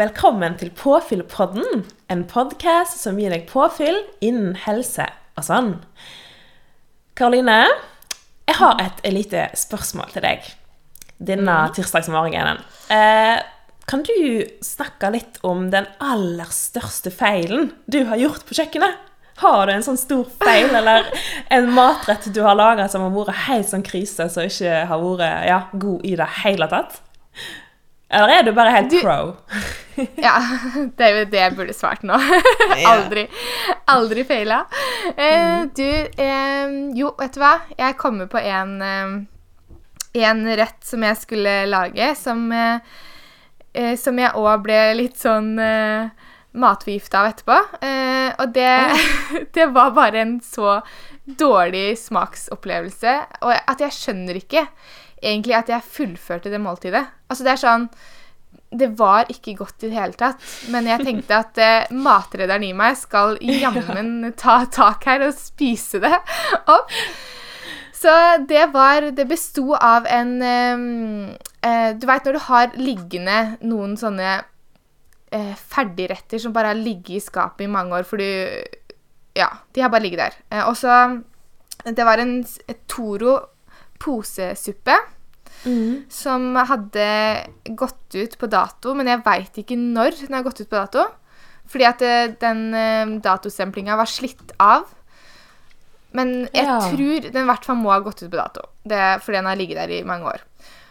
Velkommen til Påfyllpodden, en podkast som gir deg påfyll innen helse og sånn. Karoline, jeg har et lite spørsmål til deg denne tirsdagsmorgenen. Eh, kan du snakke litt om den aller største feilen du har gjort på kjøkkenet? Har du en sånn stor feil, eller en matrett du har laga som har vært helt sånn krise, som ikke har vært ja, god i det hele tatt? Eller er du bare helt Du- pro? Ja, det er jo det jeg burde svart nå. aldri aldri feila. Eh, du, eh, jo, vet du hva? Jeg kommer på en, eh, en rett som jeg skulle lage, som, eh, eh, som jeg òg ble litt sånn eh, matforgifta av etterpå. Eh, og det, det var bare en så dårlig smaksopplevelse. Og at jeg skjønner ikke egentlig at jeg fullførte det måltidet. Altså det er sånn det var ikke godt i det hele tatt. Men jeg tenkte at eh, matredderen i meg skal jammen ta tak her og spise det opp. Så det var Det besto av en eh, eh, Du veit når du har liggende noen sånne eh, ferdigretter som bare har ligget i skapet i mange år, for du Ja, de har bare ligget der. Eh, og så Det var en Toro posesuppe som hadde gått ut på dato, men jeg veit ikke når den har gått ut på dato. Fordi at eh, den eh, datostemplinga var slitt av. Men jeg Ja. tror den i hvert fall må ha gått ut på dato. Det, fordi den har ligget der i mange år.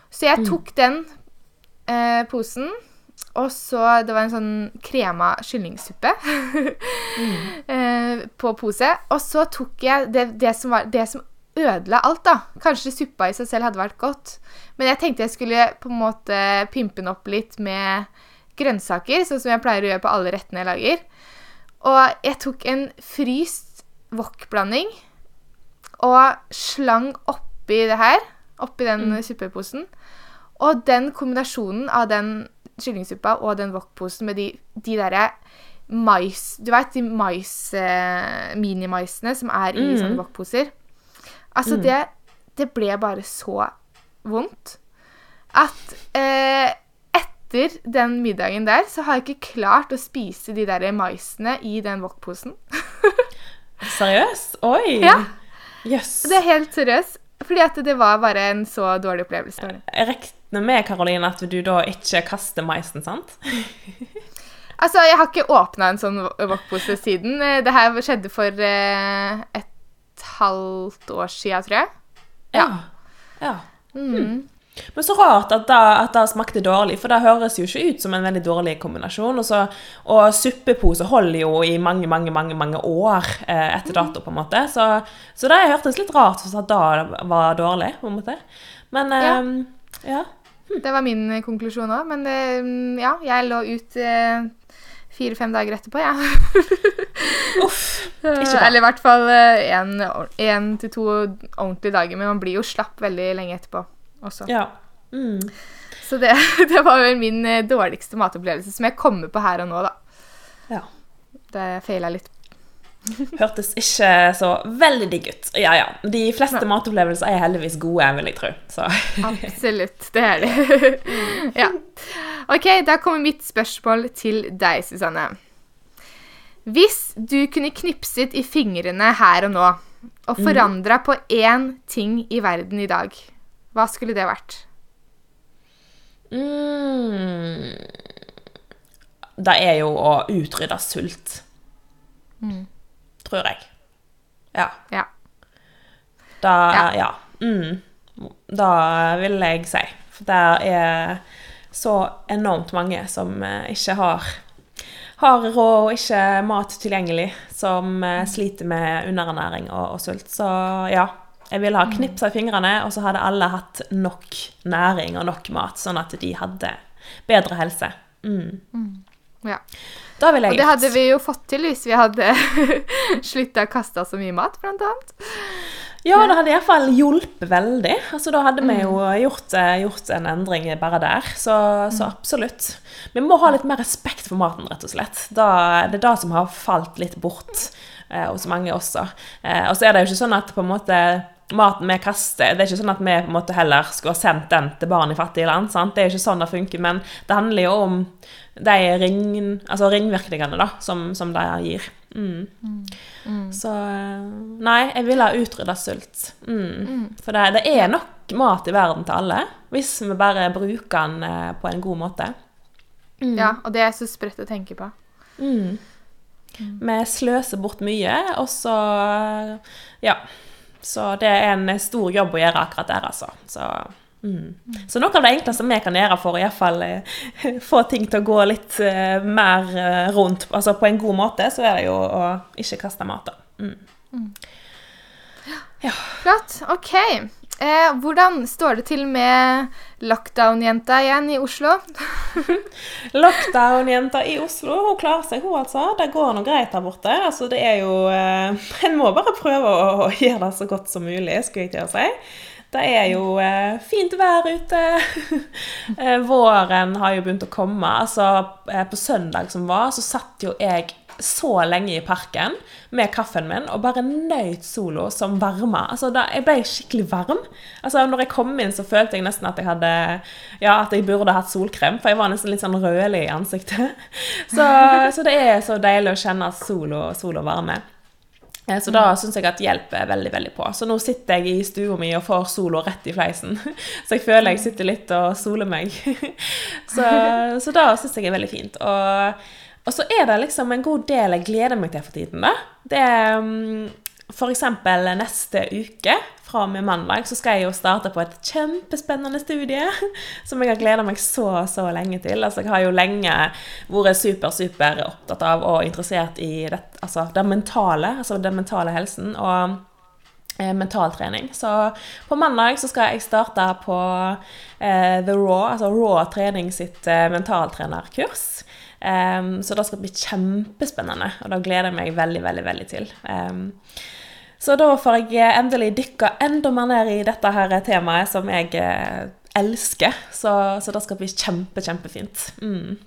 Så jeg tok den eh, posen, og så Det var en sånn krema kyllingsuppe eh, på pose. Og så tok jeg det, det, som var, det som ødela alt, da. Kanskje suppa i seg selv hadde vært godt. Men jeg tenkte jeg skulle på en måte pimpe den opp litt med grønnsaker, sånn som jeg pleier å gjøre på alle rettene jeg lager. Og jeg tok en fryst wok-blanding og slang oppi det her, oppi den suppeposen. Og den kombinasjonen av den kyllingsuppa og den wok-posen med de, de derre mais Du veit de mais, eh, minimaisene som er i sånne wok-poser? Altså, det, det ble bare så vondt at eh, etter den middagen der, så har jeg ikke klart å spise de der maisene i den wok-posen. Seriøst? Oi! Ja. Yes. Det er helt seriøst. Fordi at det var bare en så dårlig opplevelse. Jeg regner med, Karoline, at du da ikke kaster maisen, sant? Altså, jeg har ikke åpna en sånn wok-pose siden. Eh, Det her skjedde for eh, et halvt år sia, tror jeg. Ja. ja. Hm. Men så rart at det, smakte dårlig, for det høres jo ikke ut som en veldig dårlig kombinasjon. Og, så, og suppepose holder jo i mange, mange, mange mange år eh, etter dato, på en måte. Så, så det hørtes litt rart ut at det var dårlig, på en måte. Men Ja. eh, ja. Det var min eh, konklusjon òg. Men eh, ja, jeg lå ut eh, fire-fem dager etterpå, jeg. Ja. Eller i hvert fall én til to ordentlige dager. Men man blir jo slapp veldig lenge etterpå også. Ja. Mm. Så det, det var vel min eh, dårligste matopplevelse, som jeg kommer på her og nå, da. ja. Det feila litt. Hørtes ikke så veldig digg ut. Ja, ja. De fleste ja. matopplevelser er heldigvis gode, vil jeg tro. Så. Absolutt. Det er det. ja. OK, da kommer mitt spørsmål til deg, Susanne. Hvis du kunne knipset i fingrene her og nå og forandra på én ting i verden i dag, hva skulle det vært? Mm. Det er jo å utrydde sult. Tror jeg. Ja. Ja. Da Ja. Mm. Da vil jeg si. For det er så enormt mange som eh, ikke har har råd og ikke mat tilgjengelig, som eh, sliter med underernæring og, og sult. Så ja, jeg ville ha knipsa i fingrene, og så hadde alle hatt nok næring og nok mat, sånn at de hadde bedre helse. Mm. Ja. Da ville Og det hadde vi jo fått til hvis vi hadde slutta å kaste så mye mat, blant annet. Ja, det hadde iallfall hjulpet veldig. Altså, da hadde vi jo gjort, eh, gjort en endring bare der. Så, så absolutt. Vi må ha litt mer respekt for maten, rett og slett. Da, det er det som har falt litt bort eh, hos mange også. Eh, og så er det jo ikke sånn at på en måte maten vi kaster Det er ikke sånn at vi på en måte heller skulle ha sendt den til barn i fattige land. sant? Det er jo ikke sånn det funker, men det handler jo om de ring, altså ringvirkningene da, som, som de gir. Mm. Så eh, Nei, jeg ville ha utrydda sult. Mm. For det, det er nok mat i verden til alle, hvis vi bare bruker den eh, på en god måte. Ja, og det er så sprøtt å tenke på. Mm. Vi sløser bort mye, og så Ja. Så det er en stor jobb å gjøre akkurat der, altså. Så, mm. så noe av det enkleste vi kan gjøre for å i hvert fall eh, få ting til å gå litt eh, mer eh, rundt, altså på en god måte, så er det jo å ikke kaste mat, da. Mm. Flott. OK. Eh, hvordan står det til med lockdown-jenta igjen i Oslo? Lockdown-jenta i Oslo, hun klarer seg, hun altså. Det går nå greit der borte. Altså, det er jo eh, En må bare prøve å, å gjøre det så godt som mulig, skulle jeg til å si. Det er jo eh, fint vær ute. eh, våren har jo begynt å komme. Altså, eh, på søndag som var, så satt jo jeg så lenge i parken med kaffen min og bare nøyt solo som varma. Altså, da, jeg ble skikkelig varm. Altså, når jeg kom inn, så følte jeg nesten at jeg hadde Ja, at jeg burde hatt solkrem, for jeg var nesten litt sånn rødlig i ansiktet. Så, så det er så deilig å kjenne solo, solo varme. Eh, Så da syns jeg at hjelp er veldig veldig på. Så nå sitter jeg i stua mi og får sola rett i fleisen. Så jeg føler jeg sitter litt og soler meg. Så, så da syns jeg er veldig fint. Og, og så er det liksom en god del jeg gleder meg til for tiden, da. Det er f.eks. for eksempel neste uke, fra og med mandag, så skal jeg jo starte på et kjempespennende studie. Som jeg har gleda meg så, så lenge til. Altså, jeg har jo lenge vært super, super opptatt av og interessert i det, altså, det mentale, altså den mentale helsen. og eh, mentaltrening. Så på mandag så skal jeg starte på eh, The Raw, altså Raw trening sitt eh, mentaltrenerkurs. Um, så det skal bli kjempespennende, og det gleder jeg meg veldig, veldig, veldig til. Em, så da får jeg endelig dykke enda mer ned i dette her temaet som jeg eh, elsker. Så, så det skal bli kjempe, kjempefint. Mm.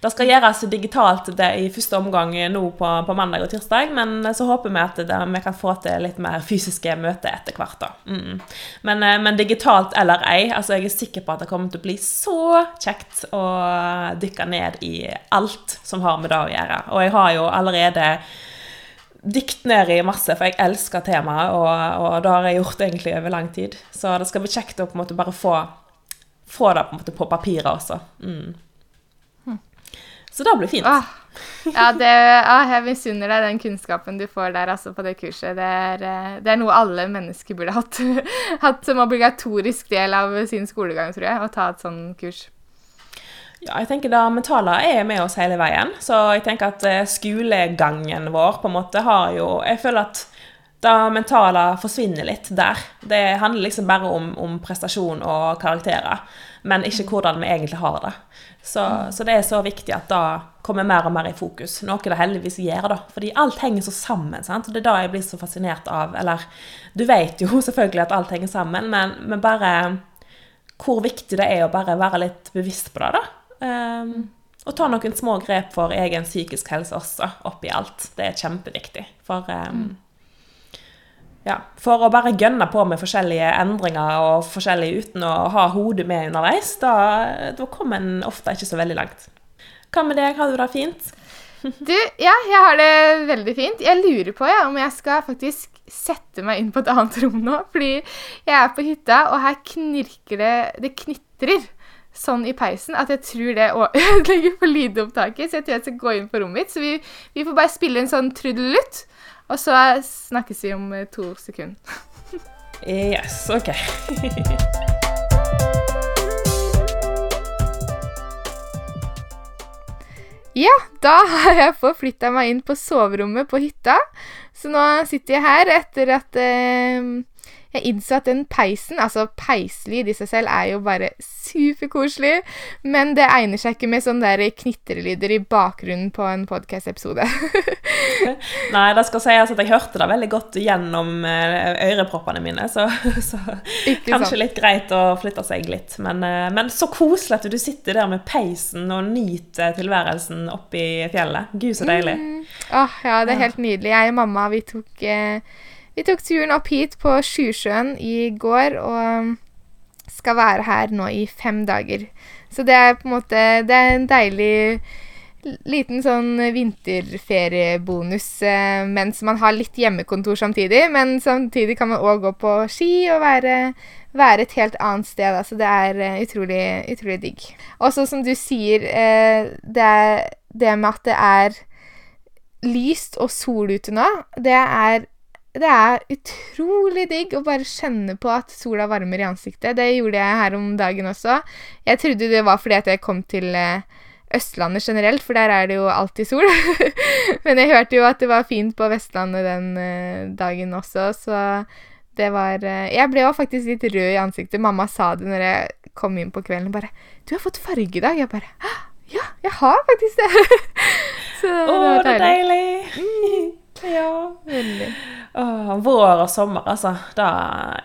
Det skal gjøres digitalt det i første omgang nå på, på mandag og tirsdag, men så håper vi at det, vi kan få til litt mer fysiske møter etter hvert. Mm. Men, eh, men digitalt eller ei, altså jeg er sikker på at det kommer til å bli så kjekt å dykke ned i alt som har med det å gjøre. Og jeg har jo allerede dykt ned i masse, for jeg elsker temaet, og, og det har jeg gjort egentlig over lang tid. Så det skal bli kjekt å på en måte bare få, få det på, en måte på papiret også. Mm. Så det blir fint. Ah, ja, det, ah, jeg misunner deg den kunnskapen du får der altså, på det kurset. Det er, eh, det er noe alle mennesker burde hatt, hatt som obligatorisk del av sin skolegang, tror jeg, å ta et sånt kurs. Ja, jeg tenker det mentale er med oss hele veien. Så jeg tenker at eh, skolegangen vår på en måte har jo Jeg føler at det mentale forsvinner litt der. Det handler liksom bare om, om prestasjon og karakterer, men ikke hvordan vi egentlig har det. Så, så det er så viktig at det kommer mer og mer i fokus. Noe det heldigvis gjør, da. Fordi alt henger så sammen. sant? Og det er da jeg blir så fascinert av Eller du vet jo selvfølgelig at alt henger sammen, men, men bare hvor viktig det er å bare være litt bevisst på det, da. Um, og ta noen små grep for egen psykisk helse også, oppi alt. Det er kjempeviktig. For, um, ja, for å bare gønne på med forskjellige endringer og forskjellig uten å ha hodet med underveis, da, da kommer en ofte ikke så veldig langt. Hva med deg, har du det fint? Du, ja, jeg har det veldig fint. Jeg lurer på ja, om jeg skal faktisk sette meg inn på et annet rom nå. Fordi jeg er på hytta, og her knirker det Det knitrer sånn i peisen at jeg tror det ødelegger for lydopptaket. Så jeg tror jeg skal gå inn på rommet mitt. Så vi, vi får bare spille en sånn trudelutt, og så snakkes vi om eh, to sekunder. Yes, OK. Ja, da har jeg forflytta meg inn på soverommet på hytta. Så nå sitter jeg her etter at eh, jeg innså at den peisen, altså peislyd i seg selv, er jo bare superkoselig. Men det egner seg ikke med sånne der knitrelyder i bakgrunnen på en podcast-episode. Nei, det skal sies at jeg hørte det veldig godt gjennom eh, øreproppene mine, så, så kanskje sant? litt greit å flytte seg litt. Men, eh, men så koselig at du sitter der med peisen og nyter tilværelsen oppe i fjellet. Gud, så deilig. Mm. Åh, ja, det er helt nydelig. Jeg og mamma, vi tok, eh, vi tok turen opp hit på Sjusjøen i går og skal være her nå i fem dager. Så det er på en måte Det er en deilig liten sånn vinterferiebonus eh, mens man har litt hjemmekontor samtidig. Men samtidig kan man òg gå på ski og være, være, et helt annet sted. Altså det er uh, utrolig, utrolig digg. Og så som du sier, uh, det, det med at det er lyst og sol ute nå, det er det er utrolig digg å bare kjenne på at sola varmer i ansiktet. Det gjorde jeg her om dagen også. Jeg trodde det var fordi at jeg kom til uh, Østlandet generelt, for der er det jo alltid sol. Men jeg hørte jo at det var fint på Vestlandet den uh, dagen også, så det var uh, Jeg ble jo faktisk litt rød i ansiktet. Mamma sa det når jeg kom inn på kvelden. bare 'Du har fått farge i dag.' Jeg bare 'Ja, jeg har faktisk det'. så det var deilig. det er deilig. Mm. ja. Veldig. Åh, vår og sommer, altså. Da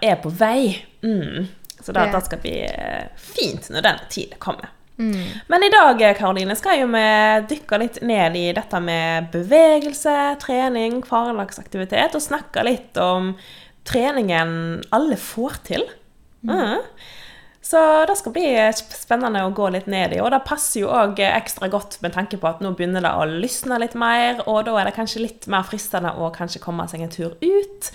er på vei. Mm. Så da, det skal bli eh, fint når den tiden kommer. Mm. Men i dag Karoline, skal jo vi dykke litt ned i dette med bevegelse, trening, hverdagsaktivitet, og snakke litt om treningen alle får til. Mm. Så det skal bli spennende å gå litt ned i. Og det passer jo òg ekstra godt med tanke på at nå begynner det å lysne litt mer, og da er det kanskje litt mer fristende å kanskje komme seg en tur ut.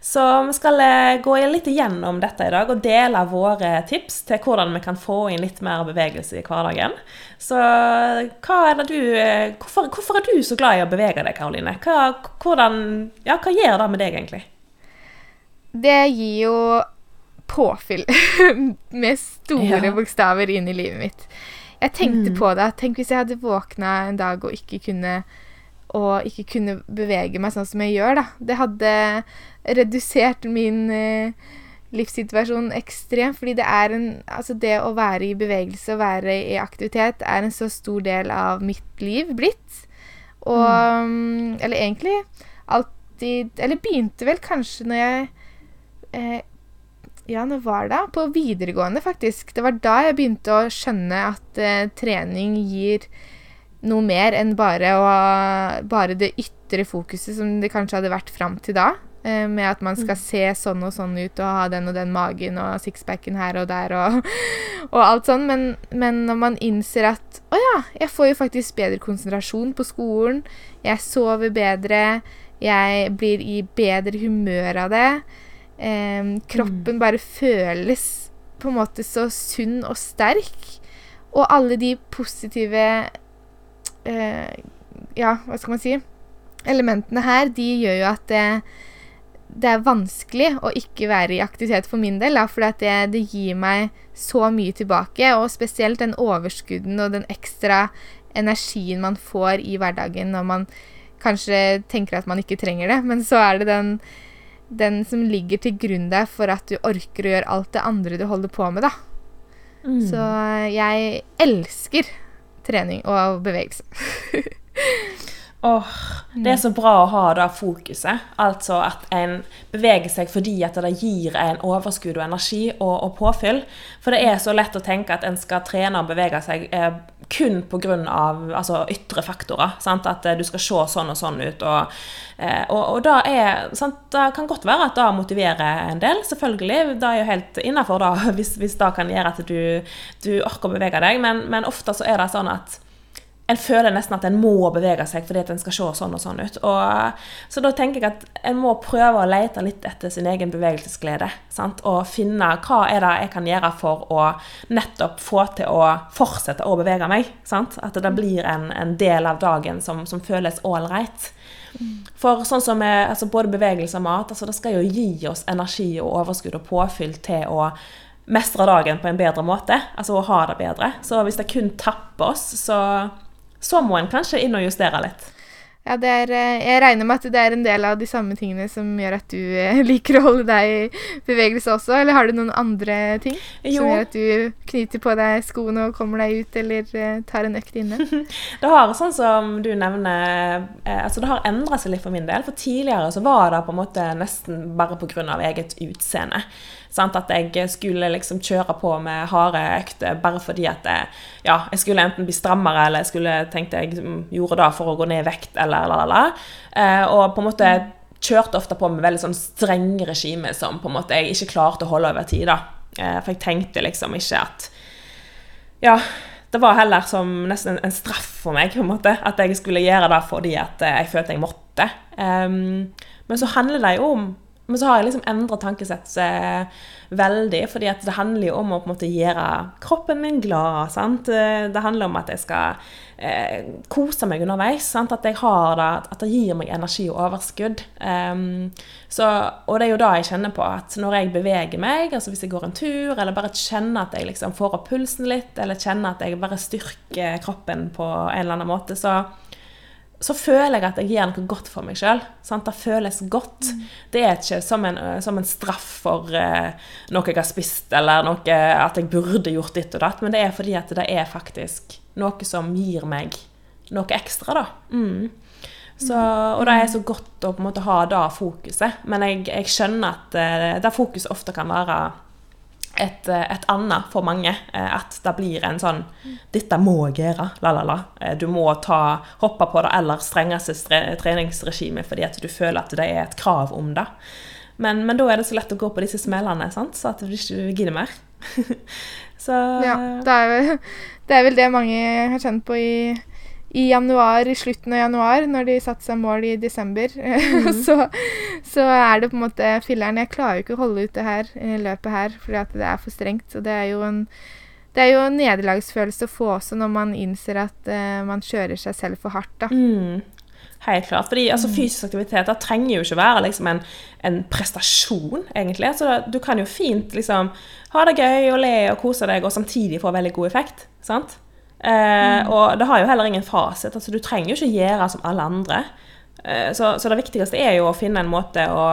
Så vi skal eh, gå litt igjennom dette i dag og dele våre tips til hvordan vi kan få inn litt mer bevegelse i hverdagen. Så hva er det du, eh, hvorfor, hvorfor er du så glad i å bevege deg, Karoline? Hva, ja, hva gjør det med deg, egentlig? Det gir jo påfyll med store ja. bokstaver inn i livet mitt. Jeg tenkte mm. på det. Tenk hvis jeg hadde våkna en dag og ikke kunne og ikke kunne bevege meg sånn som jeg gjør, da. Det hadde redusert min eh, livssituasjon ekstremt, fordi det er en Altså, det å være i bevegelse og være i aktivitet er en så stor del av mitt liv blitt. Og mm. Eller egentlig alltid Eller begynte vel kanskje når jeg eh, ja, når var det? På videregående, faktisk. Det var da jeg begynte å skjønne at eh, trening gir noe mer enn bare, å, bare, det ytre fokuset som det kanskje hadde vært fram til da. Eh, med at man skal mm. se sånn og sånn ut og ha den og den magen og sixpacken her og der og, og alt sånn. Men, men, når man innser at å ja, jeg får jo faktisk bedre konsentrasjon på skolen, jeg sover bedre, jeg blir i bedre humør av det. Eh, kroppen bare føles på en måte så sunn og sterk. Og alle de positive eh, Ja, hva skal man si? Elementene her, de gjør jo at det, det er vanskelig å ikke være i aktivitet for min del. For det, det, gir meg så mye tilbake, og spesielt den overskudden og den ekstra energien man får i hverdagen når man kanskje tenker at man ikke trenger det, men så er det den, den som ligger til grunn der for at du orker å gjøre alt det andre du holder på med, da. Mm. Så jeg elsker trening og bevegelse. Åh, Det er så bra å ha det fokuset. Altså at en beveger seg fordi at det gir en overskudd og energi og, og påfyll. For det er så lett å tenke at en skal trene og bevege seg eh, kun pga. Altså, ytre faktorer. Sant? At eh, du skal se sånn og sånn ut. Og, eh, og, og da er, sant? det kan godt være at det motiverer en del. Selvfølgelig. Det er jo helt innafor hvis, hvis det kan gjøre at du, du orker å bevege deg. Men, men ofte så er det sånn at en føler nesten at en må bevege seg fordi at en skal se sånn og sånn ut. Og, så da tenker jeg at en må prøve å lete litt etter sin egen bevegelsesglede. Sant? Og finne hva er det jeg kan gjøre for å nettopp få til å fortsette å bevege meg. Sant? At det blir en, en del av dagen som, som føles ålreit. For sånn som er, altså både bevegelse og mat, altså det skal jo gi oss energi og overskudd og påfyll til å mestre dagen på en bedre måte. Altså å ha det bedre. Så hvis det kun tapper oss, så så må en kanskje inn og justere litt. Ja, er, eh, jeg regner med at det er en del av de samme tingene som gjør at du eh, liker å holde deg i bevegelse også, eller har du noen andre ting jo. som gjør at du knyter på deg skoene og kommer deg ut, eller uh, tar en økt inne? det har, sånn som du nevner, eh, altså det har endra seg litt for min del. For tidligere så var det på en måte nesten bare pga. eget utseende. Sant? At jeg skulle liksom kjøre på med harde økter bare fordi at jeg, ja, jeg skulle enten bli strammere eller jeg skulle tenkte jeg gjorde det for å gå ned i vekt, eller la, la, la. Eh, og på en måte kjørte ofte på med veldig sånn strenge regimer som på en måte jeg ikke klarte å holde over tid. da. Eh, for jeg tenkte liksom ikke at Ja, det var heller som nesten en straff for meg på en måte, at jeg skulle gjøre det fordi at eh, jeg følte jeg måtte. Um, men så handler det jo om men så har jeg liksom endra tankesett veldig, fordi det handler jo om å på en måte gjøre kroppen min glad. sant? Det handler om at jeg skal eh, kose meg underveis. Sant? At, jeg har det, at det gir meg energi og overskudd. Um, så, og det er jo da jeg kjenner på at når jeg beveger meg, altså hvis jeg går en tur, eller bare kjenner at jeg liksom får opp pulsen litt, eller kjenner at jeg bare styrker kroppen på en eller annen måte, så så føler jeg at jeg gjør noe godt for meg sjøl. Det føles godt. Mm. Det er ikke som en, som en straff for uh, noe jeg har spist, eller noe, at jeg burde gjort ditt og datt, men det er fordi at det er faktisk noe som gir meg noe ekstra, da. Mm. Så, og det er så godt å på en måte ha det fokuset. Men jeg, jeg skjønner at uh, det fokuset ofte kan være et, et, annet for mange. Eh, at det blir en sånn 'Dette må jeg gjøre', la-la-la. Eh, du må ta, hoppe på det aller strengeste treningsregimet fordi at du føler at det er et krav om det. Men, men da er det så lett å gå på disse smellene, sant? så at du ikke gidder mer. så Ja, det er, vel, det er, vel, det mange har kjent på i, i januar, i slutten av januar, når de satte seg mål i desember. Mm. så, så, er det på en måte filleren Jeg klarer jo ikke å holde ut det her løpet her fordi at det er for strengt. Så det er jo en det er jo en nederlagsfølelse å få også når man innser at uh, man kjører seg selv for hardt. da. Mm. Helt klart. fordi altså, mm. Fysisk aktivitet trenger jo ikke være liksom, en, en, prestasjon, egentlig. Så da, du kan jo fint liksom, ha det gøy og le og kose deg, og samtidig få veldig god effekt. sant? Eh, mm. Og det har jo heller ingen fasit. altså Du trenger jo ikke gjøre som alle andre. Eh, så, så, det viktigste er jo å finne en måte å,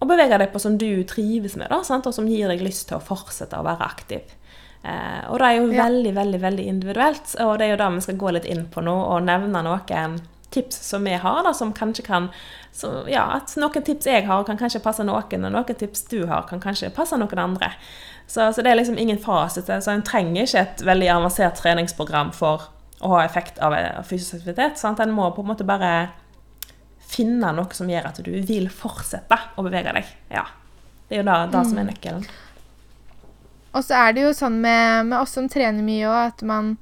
å bevege deg på som du trives med, da, sant? og som gir deg lyst til å fortsette å være aktiv. Eh, og det er jo ja. veldig, veldig veldig individuelt, og det er jo det vi skal gå litt inn på nå, og nevne noen tips som vi har, da, som kanskje kan så, Ja, at noen tips jeg har, kan kanskje passe noen, og noen tips du har, kan kanskje passe noen andre. Så, så det er liksom ingen fasit. Så en trenger ikke et veldig avansert treningsprogram for å ha effekt av fysisk aktivitet. Sant? En må på en måte bare finne noe som gjør at du vil fortsette å bevege deg. Ja. Det er jo da som er mm. nøkkelen. Og så er det jo sånn med, med oss som trener mye òg, at man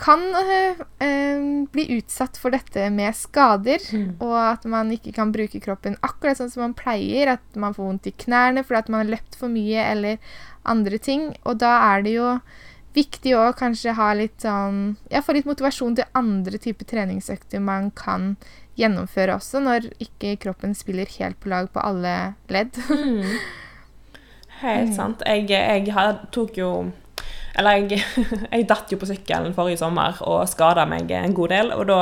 kan øh, bli utsatt for dette med skader, mm. og at man ikke kan bruke kroppen akkurat sånn som man pleier. At man får vondt i knærne fordi at man har løpt for mye eller andre ting. Og da er det jo viktig å kanskje ha litt sånn Ja, få litt motivasjon til andre typer treningsøkter man kan gjennomføre også, når ikke kroppen spiller helt på lag på alle ledd. mm. Helt sant. Jeg, jeg tok jo eller jeg, jeg datt jo på sykkelen forrige sommer og skada meg en god del. Og da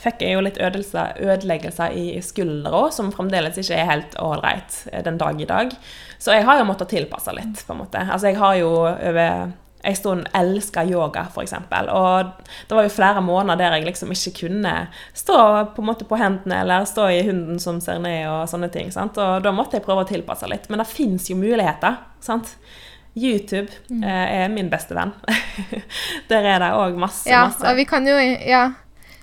fikk jeg jo litt ødeleggelser i skuldra, som fremdeles ikke er helt ålreit den dag i dag. Så jeg har jo måttet tilpasse litt, på en måte. Altså jeg har jo over en stund elska yoga, f.eks. Og det var jo flere måneder der jeg liksom ikke kunne stå på en måte på hendene eller stå i hunden som ser ned og sånne ting. sant? Og da måtte jeg prøve å tilpasse litt. Men det fins jo muligheter. sant? YouTube mm. eh, er min beste venn. Der er det òg masse, ja, masse. Og vi kan jo ja,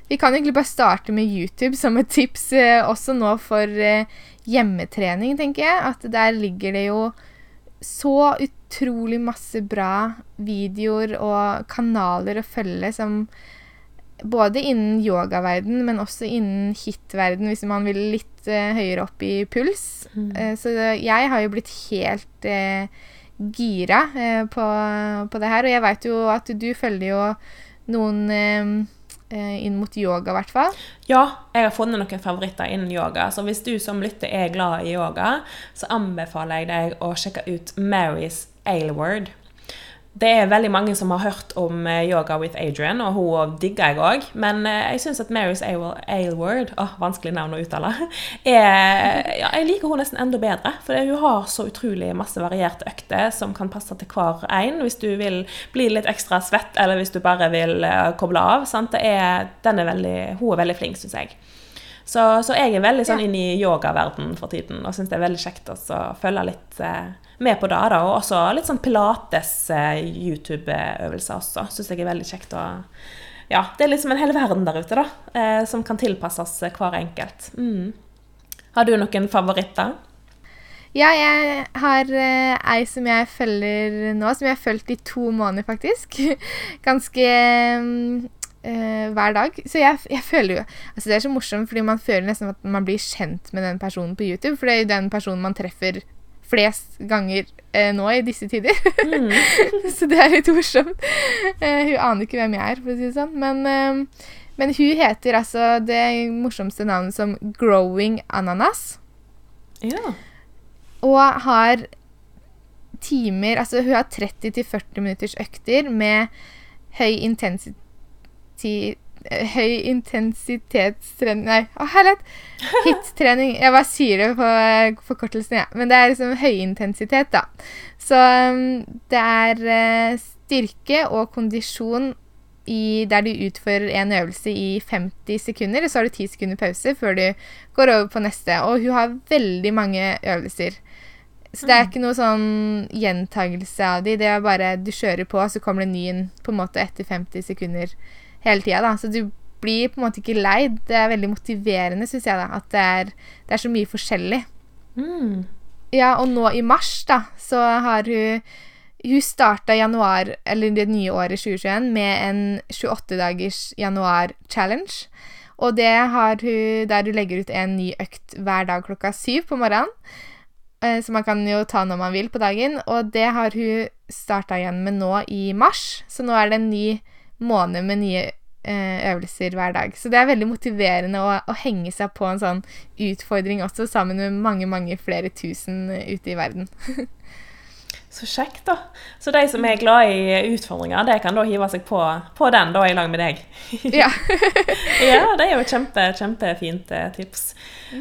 vi kan egentlig bare starte med YouTube som et tips eh, også nå for eh, hjemmetrening, tenker jeg. At der ligger det jo så utrolig masse bra videoer og kanaler å følge som både innen yogaverden, men også innen hit-verden, hvis man vil litt uh, høyere opp i puls. Mm. Uh, så jeg har jo blitt helt uh, gira eh, på, på, det her. Og jeg veit jo at du følger jo noen eh, eh, inn mot yoga, i hvert fall. Ja, jeg har funnet noen favoritter innen yoga. Så hvis du som lytter er glad i yoga, så anbefaler jeg deg å sjekke ut Marys Ailward. Det er veldig mange som har hørt om eh, Yoga with Adrian, og hun digger jeg òg. Men eh, jeg syns at Marys Ailward oh, Vanskelig navn å uttale. Er, ja, jeg liker hun nesten enda bedre. For hun har så utrolig masse varierte økter som kan passe til hver en. Hvis du vil bli litt ekstra svett, eller hvis du bare vil uh, koble av. Er, er veldig, hun er veldig flink, syns jeg. Så, så, jeg er veldig sånn ja. inn i yogaverdenen for tiden, og syns det er veldig kjekt å følge litt uh, med på det. da, Og også litt sånn pilates-YouTube-øvelser også. Syns jeg er veldig kjekt å Ja, det er liksom en hel verden der ute, da, eh, som kan tilpasses hver enkelt. Mm. Har du noen favoritter? Ja, jeg har eh, ei som jeg følger nå, som jeg har fulgt i to måneder, faktisk. Ganske eh, hver dag. Så jeg, jeg føler jo Altså, det er så morsomt, fordi man føler nesten at man blir kjent med den personen på YouTube, for det er jo den personen man treffer flest ganger eh, nå i disse tider. så det er litt morsomt. Eh, hun aner ikke hvem jeg er, for å si det sånn. Men, eh, men hun heter altså det morsomste navnet som Growing Ananas. Ja. Og har timer Altså, hun har 30-40 minutters økter med høy intensity eh, Høy intensitetstrening Nei, å herlighet! Hit-trening. Jeg bare sier det på eh, forkortelsen, jeg. Ja. Men det er liksom høyintensitet, da. Så um, det er uh, styrke og kondisjon i, der du utfører en øvelse i 50 sekunder, og så har du 10 sekunder pause før du går over på neste. Og hun har veldig mange øvelser. Så det er ikke noe sånn gjentagelse av de. Det er bare du kjører på, så kommer det en ny på en måte etter 50 sekunder hele tida. Så du blir på en måte ikke lei. Det er veldig motiverende, syns jeg, da, at det er, det er, så mye forskjellig. Mm. Ja, og nå i mars, da, så har hun Hun starta januar, eller det nye året 2021, med en 28-dagers januar-challenge. Og det har hun der hun legger ut en ny økt hver dag klokka syv på morgenen. Eh, så man kan jo ta når man vil på dagen. Og det har hun starta igjen med nå i mars, så nå er det en ny måned med nye eh, øvelser hver dag. Så det er veldig motiverende å, å, henge seg på en sånn utfordring også, sammen med mange, mange flere tusen ute i verden. Så kjekt, da. Så de som er glad i utfordringer, de kan da hive seg på, på den da i lag med deg. Ja. ja, det er jo kjempe, kjempefint eh, tips.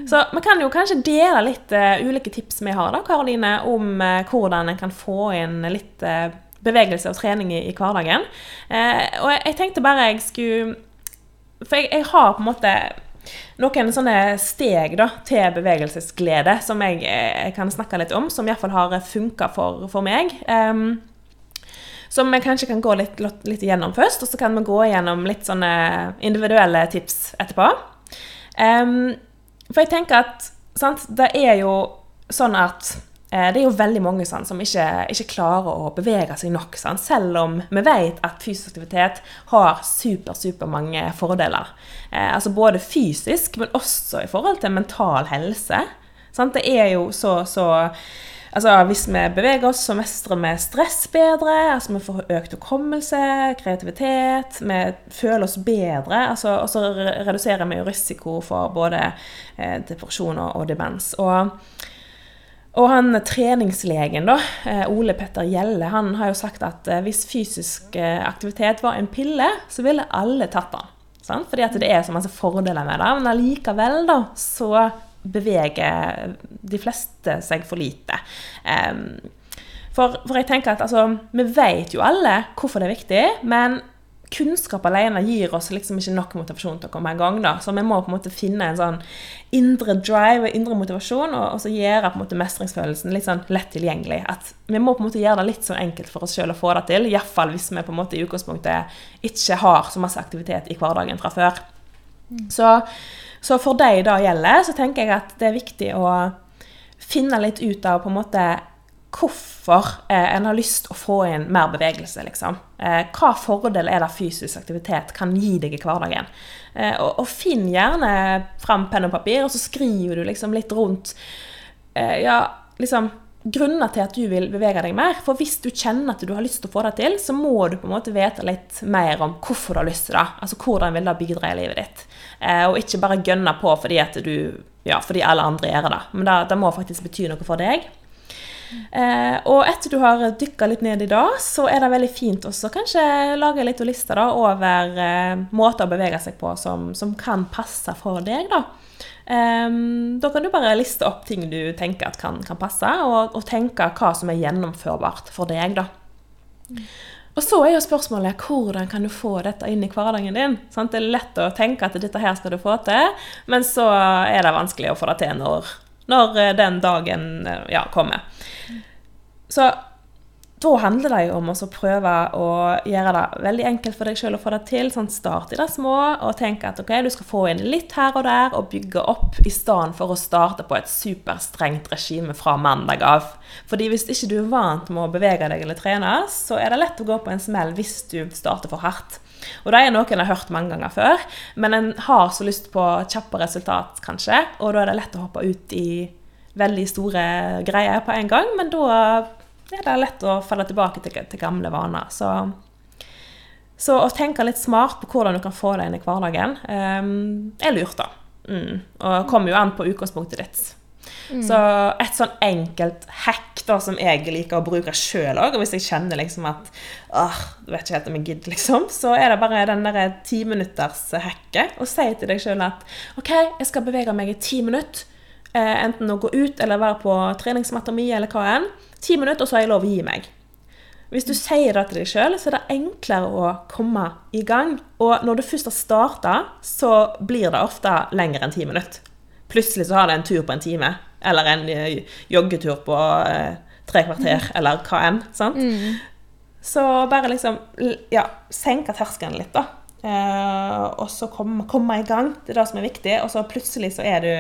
Så vi kan jo kanskje dele litt uh, ulike tips vi har, da, Karoline, om uh, hvordan en kan få inn litt uh, bevegelse og trening i, i hverdagen. og jeg, jeg, tenkte bare jeg skulle For jeg, jeg har på en måte noen sånne steg da, til bevegelsesglede som jeg, jeg, kan snakke litt om, som iallfall har funka for, for, meg. Um, som vi kanskje kan gå litt, litt, igjennom først, og så kan vi gå igjennom litt sånne individuelle tips etterpå. Um, for jeg tenker at sant, det er jo sånn at Eh, det er jo veldig mange sånn, som ikke, ikke, klarer å bevege seg nok, sånn, selv om vi vet at fysisk aktivitet har super, super mange fordeler. Eh, altså Både fysisk, men også i forhold til mental helse. Sant? Det er jo så, så Altså, Hvis vi beveger oss, så mestrer vi stress bedre. altså Vi får økt hukommelse, kreativitet. Vi føler oss bedre. altså, Og så reduserer vi jo risiko for både eh, depresjon og, og demens. Og og han treningslegen, da, eh, Ole Petter Gjelle, han har jo sagt at eh, hvis fysisk eh, aktivitet var en pille, så ville alle tatt den. Sant? Fordi at det er så masse fordeler med det. Men allikevel, da, så beveger de fleste seg for lite. For, for jeg tenker at altså, vi vet jo alle hvorfor det er viktig, men kunnskap alene gir oss liksom ikke nok motivasjon til å komme i gang. da, Så vi må på en måte finne en sånn indre drive og indre motivasjon, og, og så gjøre på en måte mestringsfølelsen litt sånn lett tilgjengelig. At Vi må på en måte gjøre det litt sånn enkelt for oss sjøl å få det til. Iallfall hvis vi på en måte i utgangspunktet ikke har så masse aktivitet i hverdagen fra før. Mm. Så, så for deg da gjelder, så tenker jeg at det er viktig å finne litt ut av på en måte hvorfor eh, en har lyst å få inn mer bevegelse. liksom. Eh, hva fordel er det fysisk aktivitet kan gi deg i hverdagen? Eh, og, og, finn gjerne fram penn og papir, og så skriver du liksom litt rundt eh, ja, liksom, grunner til at du vil bevege deg mer. For hvis du kjenner at du har lyst til å få det til, så må du på en måte vite litt mer om hvorfor du har lyst til det. Altså hvordan vil det bidra i livet ditt. Eh, og ikke bare gønne på fordi, du, ja, fordi alle andre gjør det. Men det, det må faktisk bety noe for deg. Eh, og etter du har dykka litt ned i det, så er det veldig fint også kanskje lage litt lister da, over eh, måter å bevege seg på som, som kan passe for deg. Da. Eh, da kan du bare liste opp ting du tenker at kan, kan passe, og, og, tenke hva som er gjennomførbart for deg. da. Og så er jo spørsmålet hvordan kan du få dette inn i hverdagen din? Sant? Det er lett å tenke at dette her skal du få til, men så er det vanskelig å få det til når, når den dagen ja, kommer. Så da handler det jo om å prøve å gjøre det veldig enkelt for deg sjøl å få det til. Sånn, start i det små og tenk at ok, du skal få inn litt her og der og bygge opp, i stedet for å starte på et superstrengt regime fra mandag av. Fordi hvis ikke du er vant med å bevege deg eller trene, så er det lett å gå på en smell hvis du starter for hardt. Og det er noe en har hørt mange ganger før, men en har så lyst på kjappe resultat, kanskje, og da er det lett å hoppe ut i veldig store greier på en gang, men da er det lett å falle tilbake til, til gamle vaner. Så, så, å tenke litt smart på hvordan du kan få det inn i hverdagen, um, er lurt, da. Mm. Og kommer jo an på utgangspunktet ditt. Mm. Så et sånn enkelt hack da, som jeg liker å bruke sjøl òg, og hvis jeg kjenner liksom at åh, du vet ikke helt om jeg gidder, liksom, så er det bare den derre timinuttershacket. Og si til deg sjøl at OK, jeg skal bevege meg i ti minutter. Eh, enten å gå ut eller være på treningsmatta mi eller hva enn. Ti minutter, og så har jeg lov å gi meg. Hvis du sier det til deg sjøl, så er det enklere å komme i gang. Og når du først har starta, så blir det ofte lenger enn ti minutter. Plutselig så har du en tur på en time, eller en eh, joggetur på eh, tre kvarter, mm. eller hva enn. sant? Mm. Så bare liksom ja, senke terskelen litt, da. Eh, og så komme, komme, i gang. Det er det som er viktig. Og så plutselig så er du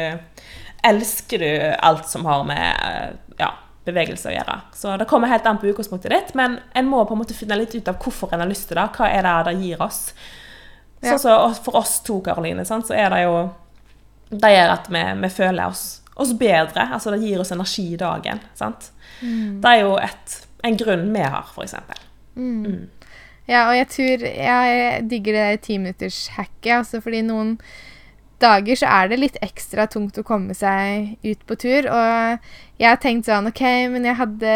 Elsker du alt som har med eh, ja, bevegelse å gjøre. Så det kommer helt an på utgangspunktet ditt, men en må på en måte finne litt ut av hvorfor en har lyst til det. Hva er det det gir oss? Ja. Så, for oss to, Karoline, så er det jo Det gjør at vi, vi føler oss, oss, bedre. Altså det gir oss energi i dagen. Sant? Mm. Det er jo et, en grunn vi har, f.eks. Mm. Mm. Ja, og jeg tror Jeg digger det timinuttershacket, altså fordi noen dager så er det litt ekstra tungt å komme seg ut på tur. Og jeg har tenkt sånn OK, men jeg hadde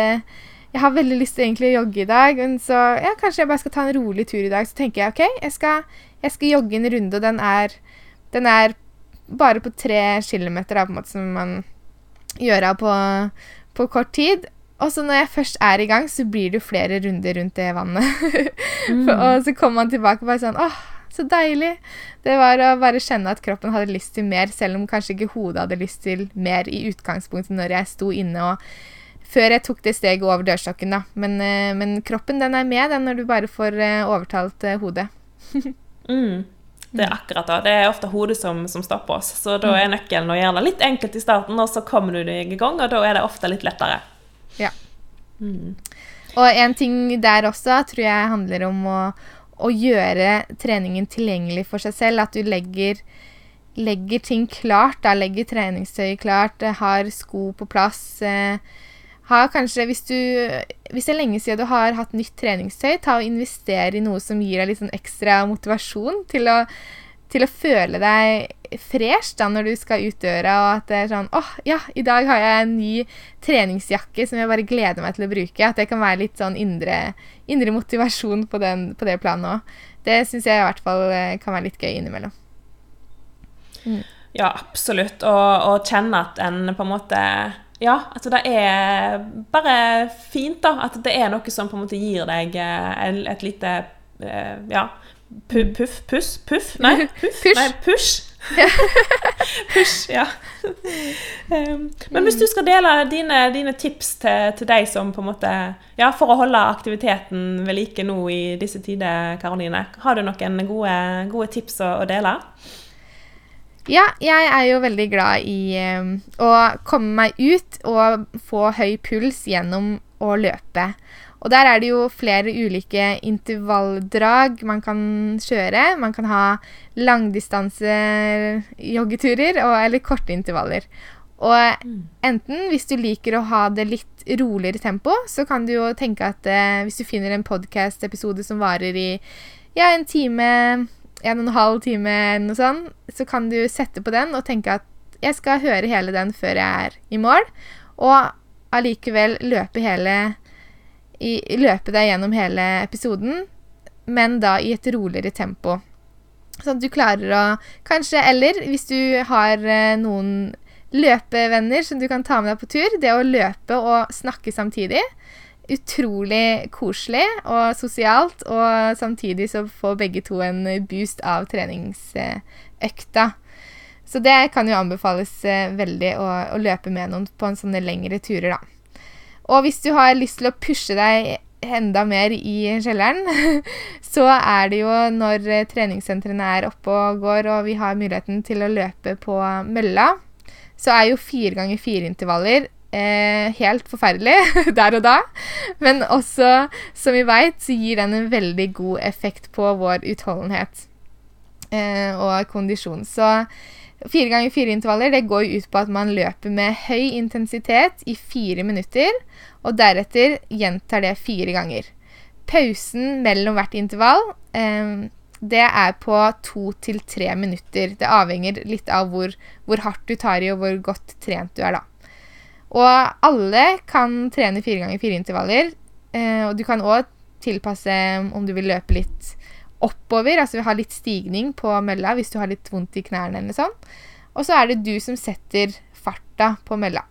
Jeg har veldig lyst til egentlig å jogge i dag, men så ja, kanskje jeg bare skal ta en rolig tur i dag. Så tenker jeg OK, jeg skal, jeg skal jogge en runde, og den er, den er bare på tre kilometer, da, på en måte, som man gjør av på, på kort tid. Og så når jeg først er i gang, så blir det jo flere runder rundt det vannet. mm. og så kommer man tilbake bare sånn åh, så deilig. Det var å bare kjenne at kroppen hadde lyst til mer, selv om kanskje ikke hodet hadde lyst til mer i utgangspunktet når jeg sto inne og Før jeg tok det steget over dørstokken, da. Men, eh, men kroppen, den er med, den, når du bare får eh, overtalt eh, hodet. mm. Det er akkurat det. Det er ofte hodet som, som, stopper oss. Så da er nøkkelen å gjøre det litt enkelt i starten, og så kommer du deg i gang, og da er det ofte litt lettere. Ja. Mm. Og en ting der også tror jeg handler om å, å gjøre treningen tilgjengelig for seg selv. At du legger, legger ting klart. Da legger treningstøy klart, eh, har sko på plass. Eh, har kanskje, hvis, du, hvis det er lenge siden du har hatt nytt treningstøy, ta og investere i noe som gir deg litt sånn ekstra motivasjon til å til å føle deg fresh da når du skal ut døra, og at det er sånn åh, ja, i dag har jeg en ny treningsjakke som jeg bare gleder meg til å bruke. At det kan være litt sånn indre, indre motivasjon på, den, på, det planet òg. Det syns jeg i hvert fall eh, kan være litt gøy innimellom. Mm. Ja, absolutt. Og, og kjenne at en på en måte ja, at det er bare fint, da. At det er noe som på en måte gir deg eh, et lite eh, Ja, Puff, puss, puff? Nei, puff? Push. Nei, push. push, ja. Um, men hvis du skal dele dine, dine tips til, til, deg som på en måte Ja, for å holde aktiviteten ved like nå i disse tider, Karoline, har du noen gode, gode tips å, å, dele? Ja, jeg er jo veldig glad i um, å komme meg ut og få høy puls gjennom å løpe. Og der er det jo flere ulike intervalldrag man kan kjøre. Man kan ha langdistanse-joggeturer eller korte intervaller. Og mm. enten hvis du liker å ha det litt roligere tempo, så kan du jo tenke at eh, hvis du finner en podkast-episode som varer i ja, en time, en og en halv time, noe sånt, så kan du sette på den og tenke at jeg skal høre hele den før jeg er i mål, og allikevel løpe hele i, løpe deg gjennom hele episoden, men da i et roligere tempo. Sånn at du klarer å Kanskje Eller hvis du har eh, noen løpevenner som du kan ta med deg på tur, det å løpe og snakke samtidig Utrolig koselig og sosialt, og samtidig så får begge to en boost av treningsøkta. Så det kan jo anbefales eh, veldig å, å løpe med noen på en sånne lengre turer, da. Og hvis du har lyst til å pushe deg enda mer i kjelleren, så er det jo når eh, treningssentrene er oppe og går, og vi har muligheten til å løpe på mølla, så er jo fire ganger fire intervaller eh, helt forferdelig der og da. Men også, som vi veit, så gir den en veldig god effekt på vår utholdenhet eh, og kondisjon. Så fire ganger fire intervaller det går ut på at man løper med høy intensitet i fire minutter og deretter gjentar det fire ganger. Pausen mellom hvert intervall eh, det er på to til tre minutter. Det avhenger litt av hvor, hvor, hardt du tar i, og hvor godt trent du er, da. Og alle kan trene fire ganger fire intervaller. Eh, og du kan òg tilpasse om du vil løpe litt oppover, altså ha litt stigning på mølla hvis du har litt vondt i knærne eller sånn. Og så er det du som setter farta på mølla.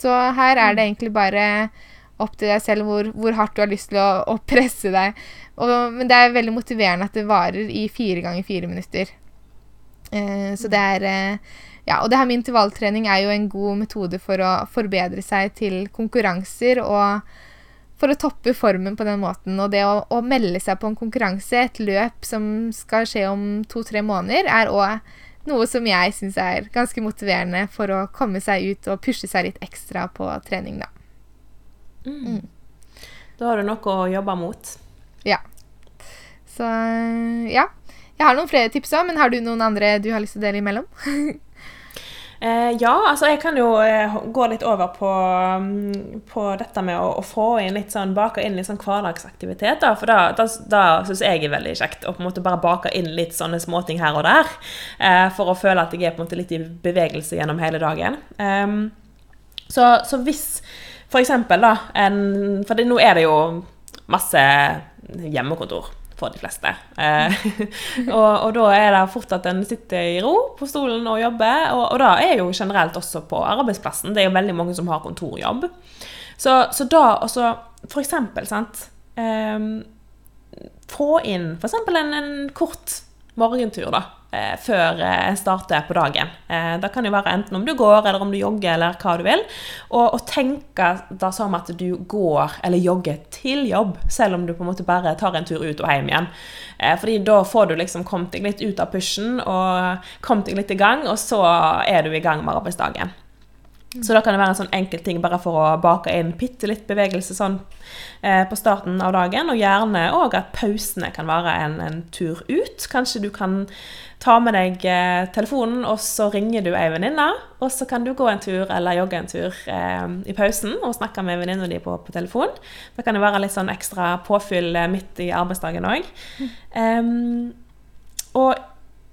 Så her er det mm. egentlig bare opp til deg selv hvor, hvor hardt du har lyst til å, å presse deg. Og, men det er veldig motiverende at det varer i fire ganger fire minutter. Eh, så det er eh, Ja, og det her med intervalltrening er jo en god metode for å forbedre seg til konkurranser og for å toppe formen på den måten. Og det å, å melde seg på en konkurranse, et løp som skal skje om to-tre måneder, er òg noe som jeg syns er ganske motiverende for å komme seg ut og pushe seg litt ekstra på trening, da. Mm. Mm. Da har du noe å jobbe mot. Ja. Så ja. Jeg har noen flere tips òg, men har du noen andre du har lyst til å dele imellom? Eh, ja, altså jeg kan jo eh, gå litt over på, mm, på dette med å, å, få inn litt sånn, bake inn litt sånn hverdagsaktivitet. Da, for da, da, da syns jeg er veldig kjekt å på en måte bare bake inn litt sånne småting her og der. Eh, for å føle at jeg er på en måte litt i bevegelse gjennom hele dagen. Um, så, så, hvis for eksempel da en, For det, nå er det jo masse hjemmekontor for de fleste. Eh, og, og, da er det fort at en sitter i ro på stolen og jobber. Og, og det er jo generelt også på arbeidsplassen. Det er jo veldig mange som har kontorjobb. Så, så da også For eksempel, sant eh, Få inn f.eks. En, en kort morgentur, da eh, før jeg starter på dagen. Eh, det kan jo være enten om du går, eller om du jogger, eller hva du vil. Og, og tenke da som at du går eller jogger til jobb, selv om du på en måte bare tar en tur ut og hjem igjen. Eh, fordi da får du liksom kommet deg litt ut av pushen og kommet deg litt i gang, og så er du i gang med arbeidsdagen. Så da kan det være en sånn enkel ting bare for å bake inn bitte litt bevegelse sånn eh, på starten av dagen. Og gjerne òg at pausene kan være en, en, tur ut. Kanskje du kan ta med deg eh, telefonen, og så ringer du ei venninne. Og så kan du gå en tur eller jogge en tur eh, i pausen og snakke med venninna di på, på, telefon. Da kan det være litt sånn ekstra påfyll eh, midt i arbeidsdagen òg. Mm. Um, og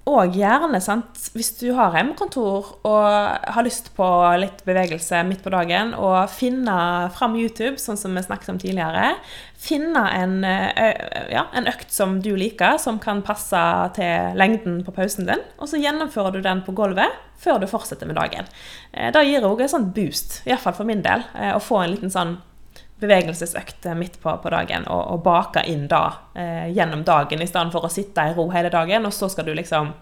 og gjerne, sant, hvis du har hjemmekontor og har lyst på litt bevegelse midt på dagen, og finne fram YouTube, sånn som vi snakket om tidligere. Finne en, ja, en, økt som du liker, som kan passe til lengden på pausen din. Og så gjennomfører du den på gulvet før du fortsetter med dagen. Det gir òg en sånn boost, iallfall for min del, å få en liten sånn bevegelsesøkt midt på, på dagen og, og bake inn da eh, gjennom dagen, i stedet for å sitte i ro hele dagen, og så skal du liksom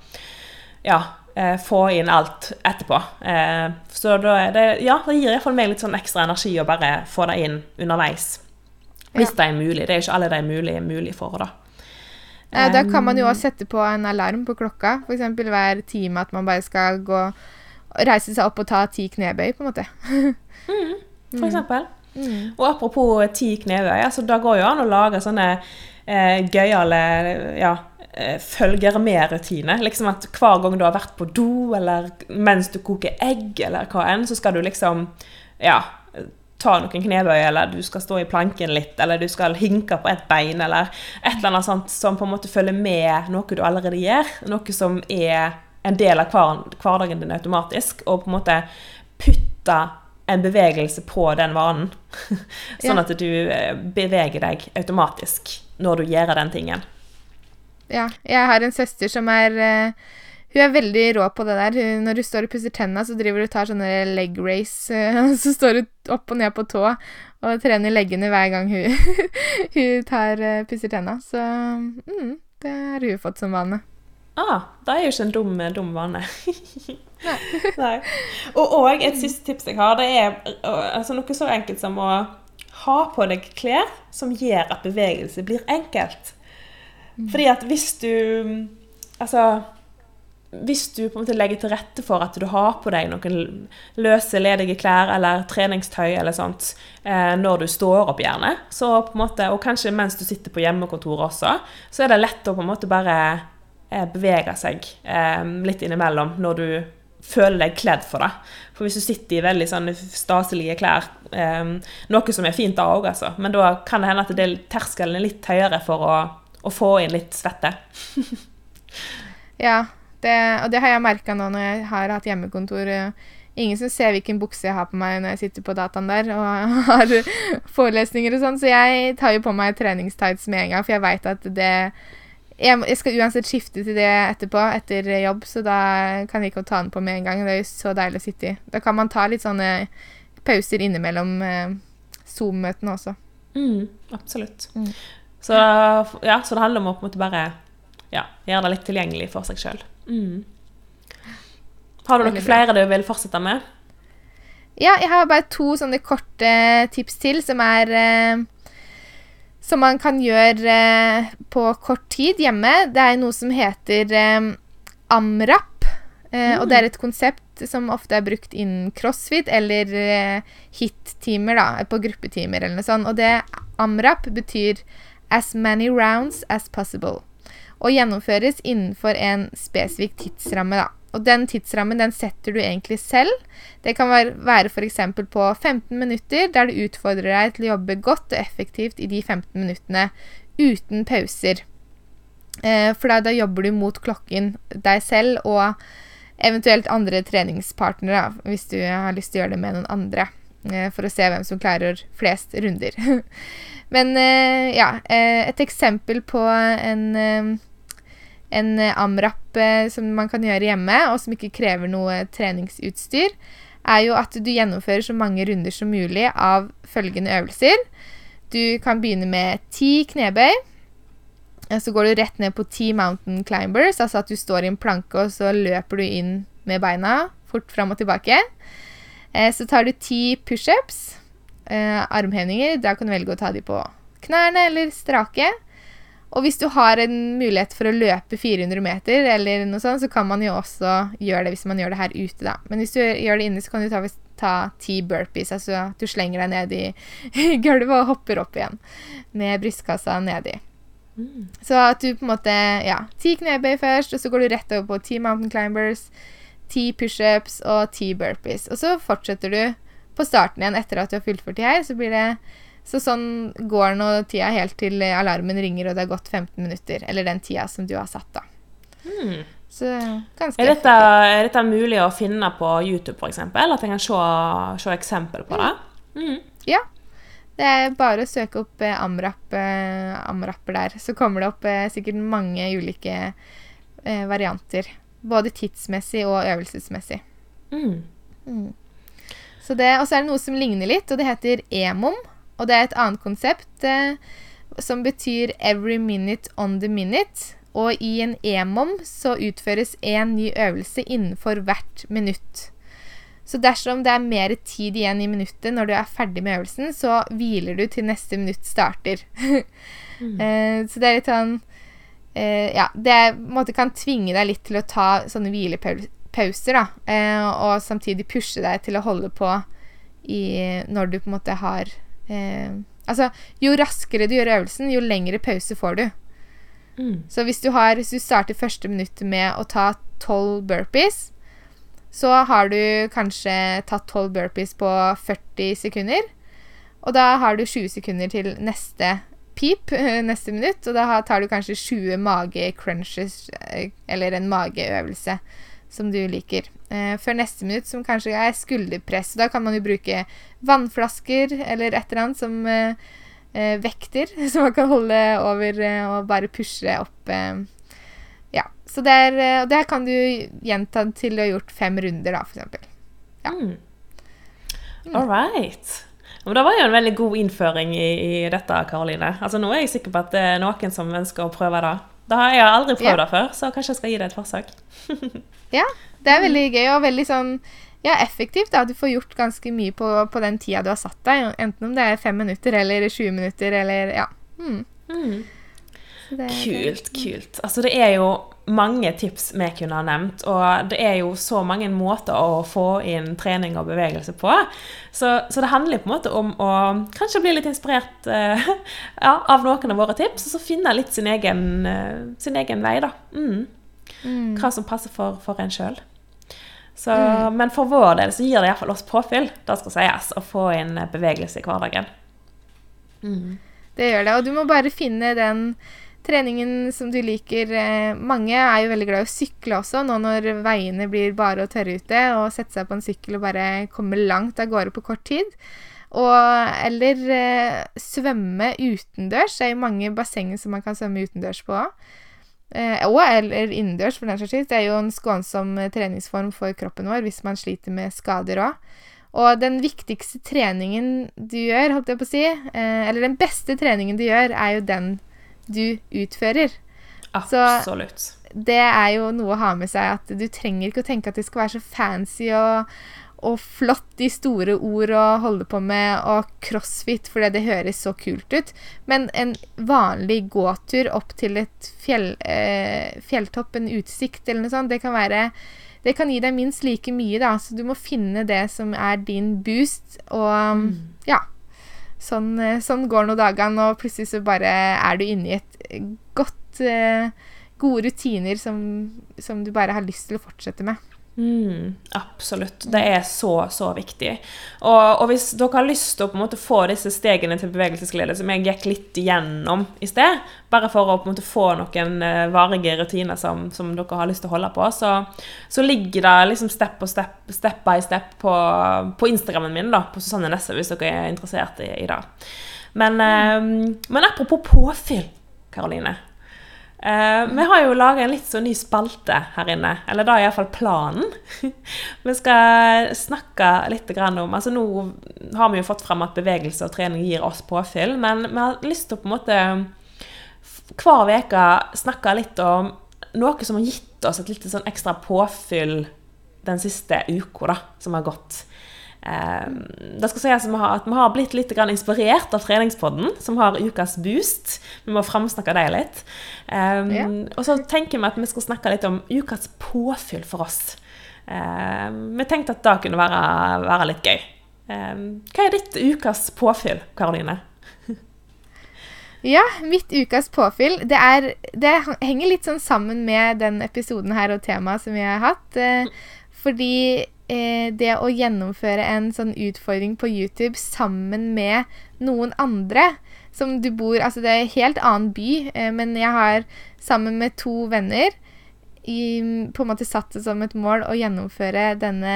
ja, eh, få inn alt etterpå. Eh, så da er det, ja, det gir iallfall meg litt sånn ekstra energi å bare få det inn underveis. Hvis ja. det er mulig. Det er ikke alle det er mulig, mulig for, da. Eh, da kan man jo også sette på en alarm på klokka, f.eks. hver time at man bare skal gå reise seg opp og ta ti knebøy, på en måte. mm, for mm. eksempel. Mm. Og apropos ti knebøyer, altså, da går jo an å lage sånne eh, gøyale ja, eh, følger med-rutiner. Liksom at hver gang du har vært på do, eller mens du koker egg, eller hva enn, så skal du liksom ja, ta noen knebøy, eller du skal stå i planken litt, eller du skal hinke på et bein, eller et eller annet sånt som på en måte følger med noe du allerede gjør. Noe som er en del av hverdagen din automatisk, og på en måte putte en bevegelse på den vanen. sånn at du eh, beveger deg automatisk når du gjør den tingen. Ja. Jeg har en søster som er uh, Hun er veldig rå på det der. Hun, når du står og pusser tenna, så driver du og tar sånne leg race. Så står du opp og ned på tå og trener leggene hver gang hun, hun tar, uh, pusser tenna. Så mm, det har hun fått som vane. Ah, det er jo ikke en dum, dum vane. Nei. Og, og, et siste tips jeg har, det er altså, noe så enkelt som å ha på deg klær som gjør at bevegelse blir enkelt. Fordi at hvis du Altså hvis du på en måte legger til rette for at du har på deg noen løse, ledige klær eller treningstøy eller sånt eh, når du står opp, gjerne, så på en måte, og kanskje mens du sitter på hjemmekontoret også, så er det lett å på en måte bare eh, bevege seg eh, litt innimellom når du føler deg kledd for det. For hvis du sitter i veldig sånne staselige klær, eh, noe som er fint da òg, altså, men da kan det hende at det, terskelen er litt høyere for å, å få inn litt svette. ja, det, og det har jeg merka nå når jeg har hatt hjemmekontor. Ingen som ser hvilken bukse jeg har på meg når jeg sitter på dataen der og har forelesninger og sånn, så jeg tar jo på meg treningstights med en gang, for jeg veit at det jeg, skal uansett skifte til det etterpå, etter jobb, så da kan jeg ikke ta den på med en gang. Det er jo så deilig å sitte i. Da kan man ta litt sånne pauser innimellom eh, Zoom-møtene også. Mm, absolutt. Mm. Så, ja, så det handler om å på en måte bare ja, gjøre det litt tilgjengelig for seg sjøl. Mm. Har du noen flere du vil fortsette med? Ja, jeg har bare to sånne korte tips til som er eh, Som man kan gjøre eh, på kort tid hjemme. Det er noe som heter eh, AMRAP. Eh, mm. Og det er et konsept som ofte er brukt innen crossfit eller eh, hit-timer, da, på gruppetimer eller noe sånt. Og det AMRAP betyr as many rounds as possible og gjennomføres innenfor en spesifikk tidsramme. Da. Og den tidsrammen den setter du egentlig selv. Det kan være f.eks. på 15 minutter, der du utfordrer deg til å jobbe godt og effektivt i de 15 minuttene uten pauser. Eh, for da, da, jobber du mot klokken deg selv og eventuelt andre treningspartnere, hvis du har lyst til å gjøre det med noen andre. Eh, for å se hvem som klarer flest runder. Men eh, ja, et eksempel på en en eh, amrap eh, som man kan gjøre hjemme, og som ikke krever noe treningsutstyr, er jo at du gjennomfører så mange runder som mulig av følgende øvelser. Du kan begynne med ti knebøy. Så går du rett ned på ti mountain climbers, altså at du står i en planke, og så løper du inn med beina fort fram og tilbake. Eh, så tar du ti pushups. armhevinger. Da kan du velge å ta de på knærne eller strake. Og hvis du har en mulighet for å løpe 400 meter, eller noe sånt, så kan man jo også gjøre det hvis man gjør det her ute, da. Men hvis du gjør det inne, så kan du ta, ta ti burpees. Altså at du slenger deg ned i gulvet og hopper opp igjen med brystkassa nedi. Mm. Så at du på en måte Ja, ti knebøy først, og så går du rett over på ti mountain climbers, ti pushups og ti burpees. Og så fortsetter du på starten igjen etter at du har fullført de her. Så blir det så sånn går nå tida helt til alarmen ringer og det har gått 15 minutter. Eller den tida som du har satt, da. Hmm. Så ganske er dette, er dette, mulig å finne på YouTube, f.eks.? At jeg kan se, se eksempel på det? Mm. Ja. Det er bare å søke opp eh, amrap, eh, amrapper der. Så kommer det opp eh, sikkert mange ulike eh, varianter. Både tidsmessig og øvelsesmessig. Mm. Mm. Så det, og så er det noe som ligner litt, og det heter EMOM. Og det er et annet konsept eh, som betyr 'every minute on the minute'. Og i en EMOM så utføres én ny øvelse innenfor hvert minutt. Så dersom det er mer tid igjen i minuttet når du er ferdig med øvelsen, så hviler du til neste minutt starter. mm. eh, så det er litt sånn eh, Ja, det måte, kan tvinge deg litt til å ta sånne hvilepauser, da. Eh, og samtidig pushe deg til å holde på i, når du på en måte har eh, Altså, jo raskere du gjør øvelsen, jo lengre pause får du. Mm. Så hvis du, har, hvis du starter første minutt med å ta tolv burpees, så har du kanskje tatt tolv burpees på 40 sekunder. Og da har du 20 sekunder til neste pip, neste minutt, og da tar du kanskje 20 mage-crunches, eh, eller en mageøvelse som du liker. Eh, før neste minutt, som kanskje er skulderpress. Da kan man jo bruke vannflasker eller et eller annet som eh, eh vekter, som man kan holde over eh, og bare pushe opp. Eh, ja. Så er, eh, og det kan du gjenta til du har gjort fem runder, da, eksempel. Ja. Mm. All right. Men det var jo en veldig god innføring i, i, dette, Karoline. Altså, nå er jeg sikker på at det er noen som ønsker å prøve det. Da har jeg aldri prøvd det før, så kanskje jeg skal gi det et forsøk. ja, det er veldig gøy og veldig sånn ja, effektivt. da, Du får gjort ganske mye på, på den tida du har satt deg. Enten om det er fem minutter eller 20 minutter eller ja. Mm. Mm. Det- Kult, kult. Altså, det er jo mange tips vi kunne ha nevnt, og det er jo så mange måter å få inn trening og bevegelse på. Så, så det handler på en måte om å kanskje bli litt inspirert uh, ja, av noen av våre tips, og så finne litt sin egen, uh, sin egen vei, da. Mm. Mm. Hva som passer for, for en sjøl. Men for vår del så gir det iallfall oss påfyll, det skal sies, å få inn bevegelse i hverdagen. Det gjør det. Og du må bare finne den treningen som du liker. Eh, Mange er jo veldig glad i å sykle også, nå når veiene blir bare og tørre ute. Og sette seg på en sykkel og bare komme langt av gårde på kort tid. Og, eller eh, svømme utendørs. Det er jo mange bassenger som man kan svømme utendørs på. Eh, og eller innendørs, for den saks skyld. Det er jo en skånsom eh, treningsform for kroppen vår hvis man sliter med skader òg. Og den viktigste treningen du gjør, holdt jeg på å si, eh, eller den beste treningen du gjør, er jo den du utfører. Så- Absolutt. Det er jo noe å ha med seg at du trenger ikke å tenke at det skal være så fancy og, og flott i store ord å holde på med, og crossfit fordi det høres så kult ut. Men en vanlig gåtur opp til et fjell, eh, fjelltopp, en utsikt eller noe sånt, det kan være det kan gi deg minst like mye, da, så du må finne det som er din boost. Og ja, sånn, eh, sånn går nå dagene, og plutselig så bare er du inne i et eh, godt eh, Gode rutiner som, som du bare har lyst til å fortsette med. Mm, absolutt. Det er så, så viktig. Og, og hvis dere har lyst til å på en måte få disse stegene til bevegelsesglede, som jeg gikk litt gjennom i sted, bare for å på en måte få noen eh, varige rutiner som, som dere har lyst til å holde på, så, så ligger det liksom step, step, step by step på, på Instagrammen min, da, på Susanne Nesse, hvis dere er interessert i, i det. Men, eh, men apropos påfyll, Karoline. Eh, vi har jo laga en litt sånn ny spalte her inne, eller da er iallfall planen. vi skal snakke litt om altså Nå har vi jo fått frem at bevegelse og trening gir oss påfyll, men vi har lyst til å på en måte hver uke snakke litt om noe som har gitt oss et litt sånn ekstra påfyll den siste uka som har gått. Eh, det skal sies at vi har, blitt litt inspirert av treningspodden, som har ukas boost. Vi må framsnakke dem litt. Eh, Ja. Og så tenker vi at vi skal snakke litt om ukas påfyll for oss. Eh, vi tenkte at det kunne være, være litt gøy. Hva er ditt ukas påfyll, Karoline? Ja, mitt ukas påfyll det, er, det henger litt sånn sammen med den episoden her og temaet som vi har hatt. Eh, fordi eh, det å gjennomføre en sånn utfordring på YouTube sammen med noen andre som du bor Altså, det er en helt annen by, eh, men jeg har sammen med to venner i, på en måte satt det som et mål å gjennomføre denne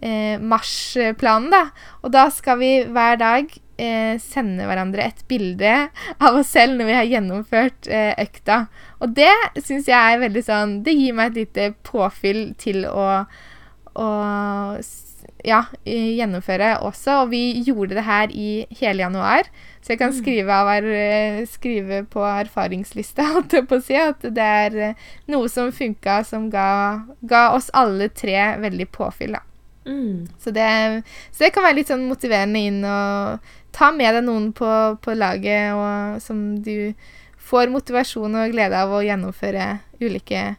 eh, marsjplanen, da. Og da skal vi hver dag eh, sende hverandre et bilde av oss selv når vi har gjennomført eh, økta. Og det syns jeg er veldig sånn Det gir meg et lite påfyll til å, å ja, gjennomføre også. Og vi gjorde det her i hele januar. Så jeg kan skrive, av, er- skrive på erfaringslista holdt jeg på å si, at det er eh, noe som funka, som ga, ga oss alle tre veldig påfyll. da. Mm. Så det, så det kan være litt sånn motiverende inn og ta med deg noen på, på laget og, som du får motivasjon og glede av å gjennomføre ulike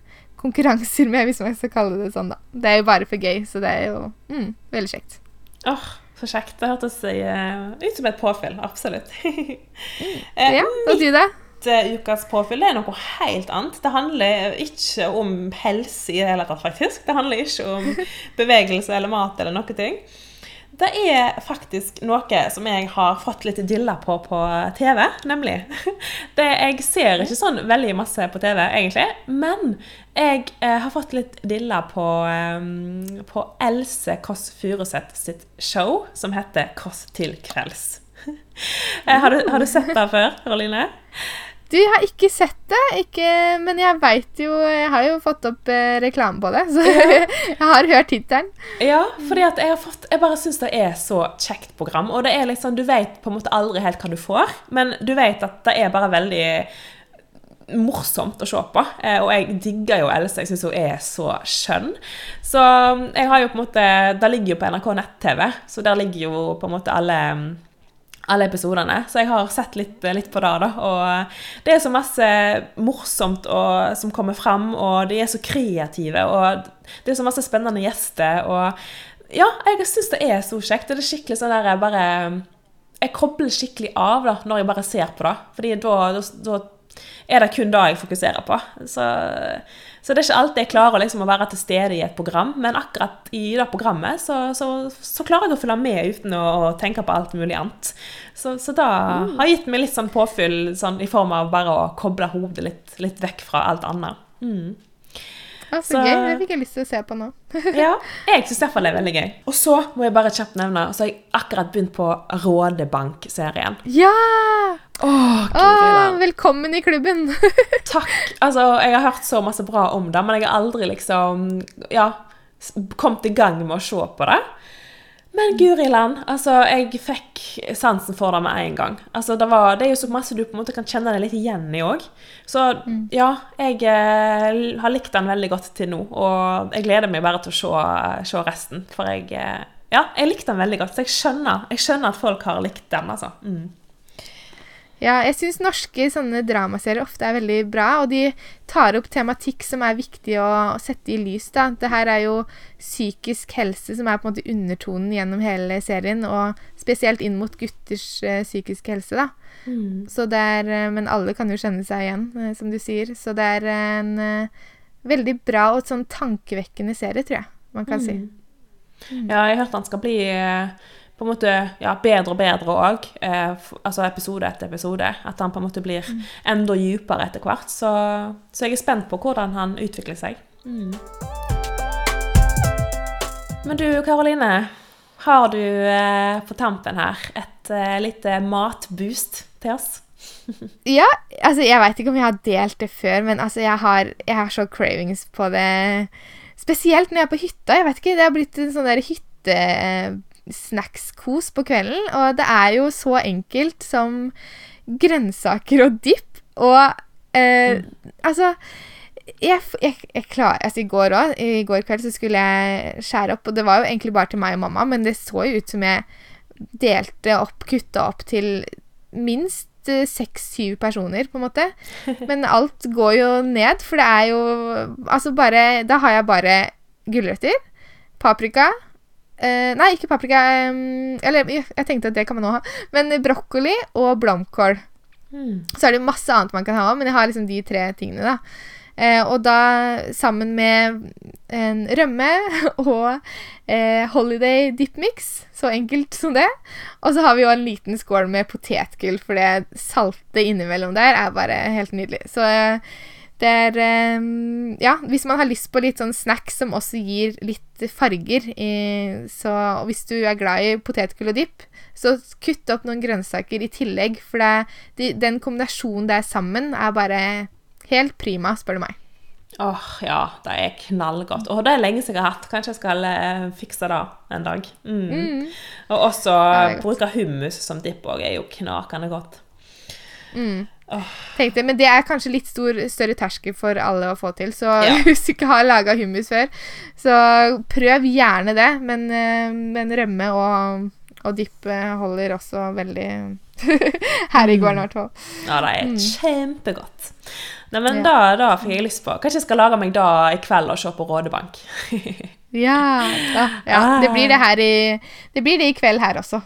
konkurranser med, hvis man skal kalle det sånn, da. Det er jo bare for gøy, så det er jo mm, veldig kjekt. Åh, så kjekt. Det hørtes uh, ut som et påfyll. Absolutt. Eh, Ja, og du, da? eh, ukas påfyll det er noe helt annet. Det handler ikke om helse i det hele tatt, faktisk. Det handler ikke om bevegelse eller mat eller noe ting. Det er faktisk noe som jeg har fått litt dilla på på TV, nemlig. Det, jeg ser ikke sånn veldig masse på TV, egentlig, men jeg eh, har fått litt dilla på, um, på Else Kåss Furuseth sitt show, som heter Kåss til kvelds. Eh, har, du, har du sett det før, Karoline? Du har ikke sett det, ikke, men jeg veit jo Jeg har jo fått opp eh, reklame på det, så jeg har hørt tittelen. Ja, fordi at jeg har fått Jeg bare syns det er så kjekt program. Og det er liksom Du vet på en måte aldri helt hva du får, men du vet at det er bare veldig morsomt å se på. Eh, og jeg digger jo Else, jeg syns hun er så skjønn. Så mm, jeg har jo på en måte Det ligger jo på NRK nett-TV, så der ligger jo på en måte alle mm, alle episodene, så jeg har sett litt, litt på det. da, og Det er så masse morsomt og, som kommer fram, og de er så kreative. og Det er så masse spennende gjester. og Ja, jeg syns det er så kjekt. Det er skikkelig sånn der jeg bare Jeg kobler skikkelig av da, når jeg bare ser på det. fordi da, da, da er det kun det jeg fokuserer på. Så, så, det er ikke alltid jeg klarer liksom å være til stede i et program, men akkurat i det programmet så, så, så klarer jeg å følge med uten å, å tenke på alt mulig annet. Så, det mm. har gitt meg litt sånn påfyll sånn, i form av bare å koble hodet litt, litt vekk fra alt annet. Mm. Ah, så, så, gøy. Det fikk jeg lyst til å se på nå. ja, jeg syns iallfall det er veldig gøy. Og så må jeg bare kjapt nevne Så har jeg akkurat begynt på Rådebank-serien. Ja! Åh, oh, velkommen i klubben. Takk. Altså, jeg har hørt så masse bra om det, men jeg har aldri liksom Ja, kommet i gang med å se på det. Men guri land, altså, jeg fikk sansen for det med en gang. Altså, det, var, det, er jo så masse du på en måte kan kjenne deg litt igjen i òg. Så mm. ja, jeg eh, har likt den veldig godt til nå. Og jeg gleder meg bare til å se, se resten. For jeg eh, Ja, jeg likte den veldig godt. Så jeg skjønner, jeg skjønner at folk har likt den, altså. Mm. Ja, jeg syns norske sånne dramaserier ofte er veldig bra, og de tar opp tematikk som er viktig å, sette i lys. da. Det her er jo psykisk helse som er på en måte undertonen gjennom hele serien, og spesielt inn mot gutters uh, psykiske helse, da. Mm. Så det er, uh, men alle kan jo kjenne seg igjen, uh, som du sier. Så det er en veldig bra og sånn tankevekkende serie, tror jeg man kan mm. si. Mm. Ja, jeg har hørt han skal bli på en måte ja, bedre og bedre òg. Eh, altså episode etter episode. At han på en måte blir mm. enda dypere etter hvert. Så, så, jeg er spent på hvordan han utvikler seg. Mm. Men du, Karoline. Har du eh, på tampen her et eh, lite matboost til oss? ja, altså jeg veit ikke om jeg har delt det før, men altså jeg har, jeg har så cravings på det. Spesielt når jeg er på hytta. Jeg vet ikke, Det har blitt en sånn der hytte snackskos på kvelden. Og det er jo så enkelt som grønnsaker og dipp. Og eh, mm. altså jeg, jeg, jeg klar, altså I går også, i går kveld så skulle jeg skjære opp, og det var jo egentlig bare til meg og mamma, men det så jo ut som jeg delte opp, kutta opp til minst eh, seks-syv personer, på en måte. Men alt går jo ned, for det er jo Altså bare Da har jeg bare gulrøtter, paprika, Uh, nei, ikke paprika. Um, eller jeg, jeg, tenkte at det kan man òg ha. Men brokkoli og blomkål. Mm. Så er det masse annet man kan ha, men jeg har liksom de tre tingene, da. Uh, og da sammen med en rømme og uh, Holiday dip mix. Så enkelt som det. Og så har vi jo en liten skål med potetgull, for det salte innimellom der er bare helt nydelig. Så det er um, Ja, hvis man har lyst på litt sånn snacks som også gir litt farger, så hvis du er glad i potetgull og dipp, så kutt opp noen grønnsaker i tillegg, for det, den kombinasjonen der sammen er bare helt prima, spør du meg. Åh, oh, ja. Det er knallgodt. Og det er lenge siden jeg har hatt. Kanskje jeg skal eh, fikse det en dag. Mm. Mm. Og også bruke hummus som dipp òg er jo knakende godt. Mm. Tenkte, men det er kanskje litt stor, større terskel for alle å få til. Så ja. hvis du ikke har laga hummus før, så prøv gjerne det. Men, eh, men rømme og, og dipp holder også veldig her i gården, i hvert fall. Ja, det er mm. kjempegodt. Neimen, ja. da, da fikk jeg lyst på Kanskje jeg skal lage meg da i kveld og se på Rådebank. ja, da, ja. Det blir det her i Det blir det i kveld her også.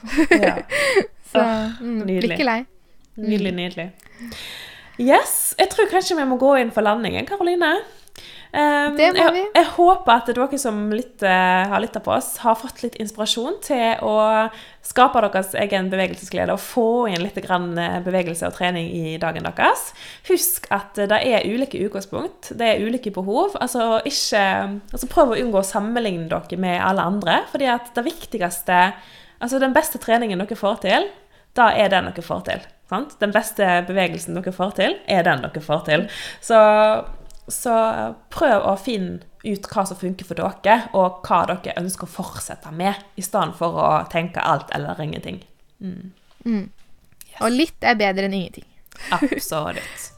så mm, blir ikke lei. Nydelig, nydelig. Yes. Jeg tror kanskje vi må gå inn for landingen, Karoline. Um, det må vi. Jeg, jeg, håper at dere som lytter, har lytta på oss, har fått litt inspirasjon til å skape deres egen bevegelsesglede og få inn litt eh, bevegelse og trening i dagen deres. Husk at det er ulike utgangspunkt, det er ulike behov. Altså, ikke, altså Prøv å unngå å sammenligne dere med alle andre. fordi at det viktigste, altså den beste treningen dere får til, da er den dere får til. Sant? Den beste bevegelsen dere får til, er den dere får til. Så, så, prøv å finne ut hva som funker for dere, og hva dere ønsker å fortsette med, i stedet for å tenke alt eller ingenting. Mm. Mm. Yes. Og litt er bedre enn ingenting. Absolutt.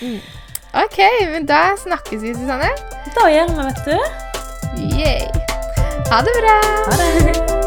OK, men da snakkes vi, Susanne. Da gjør vi, vet du. Yay. Ha det bra. Ha det.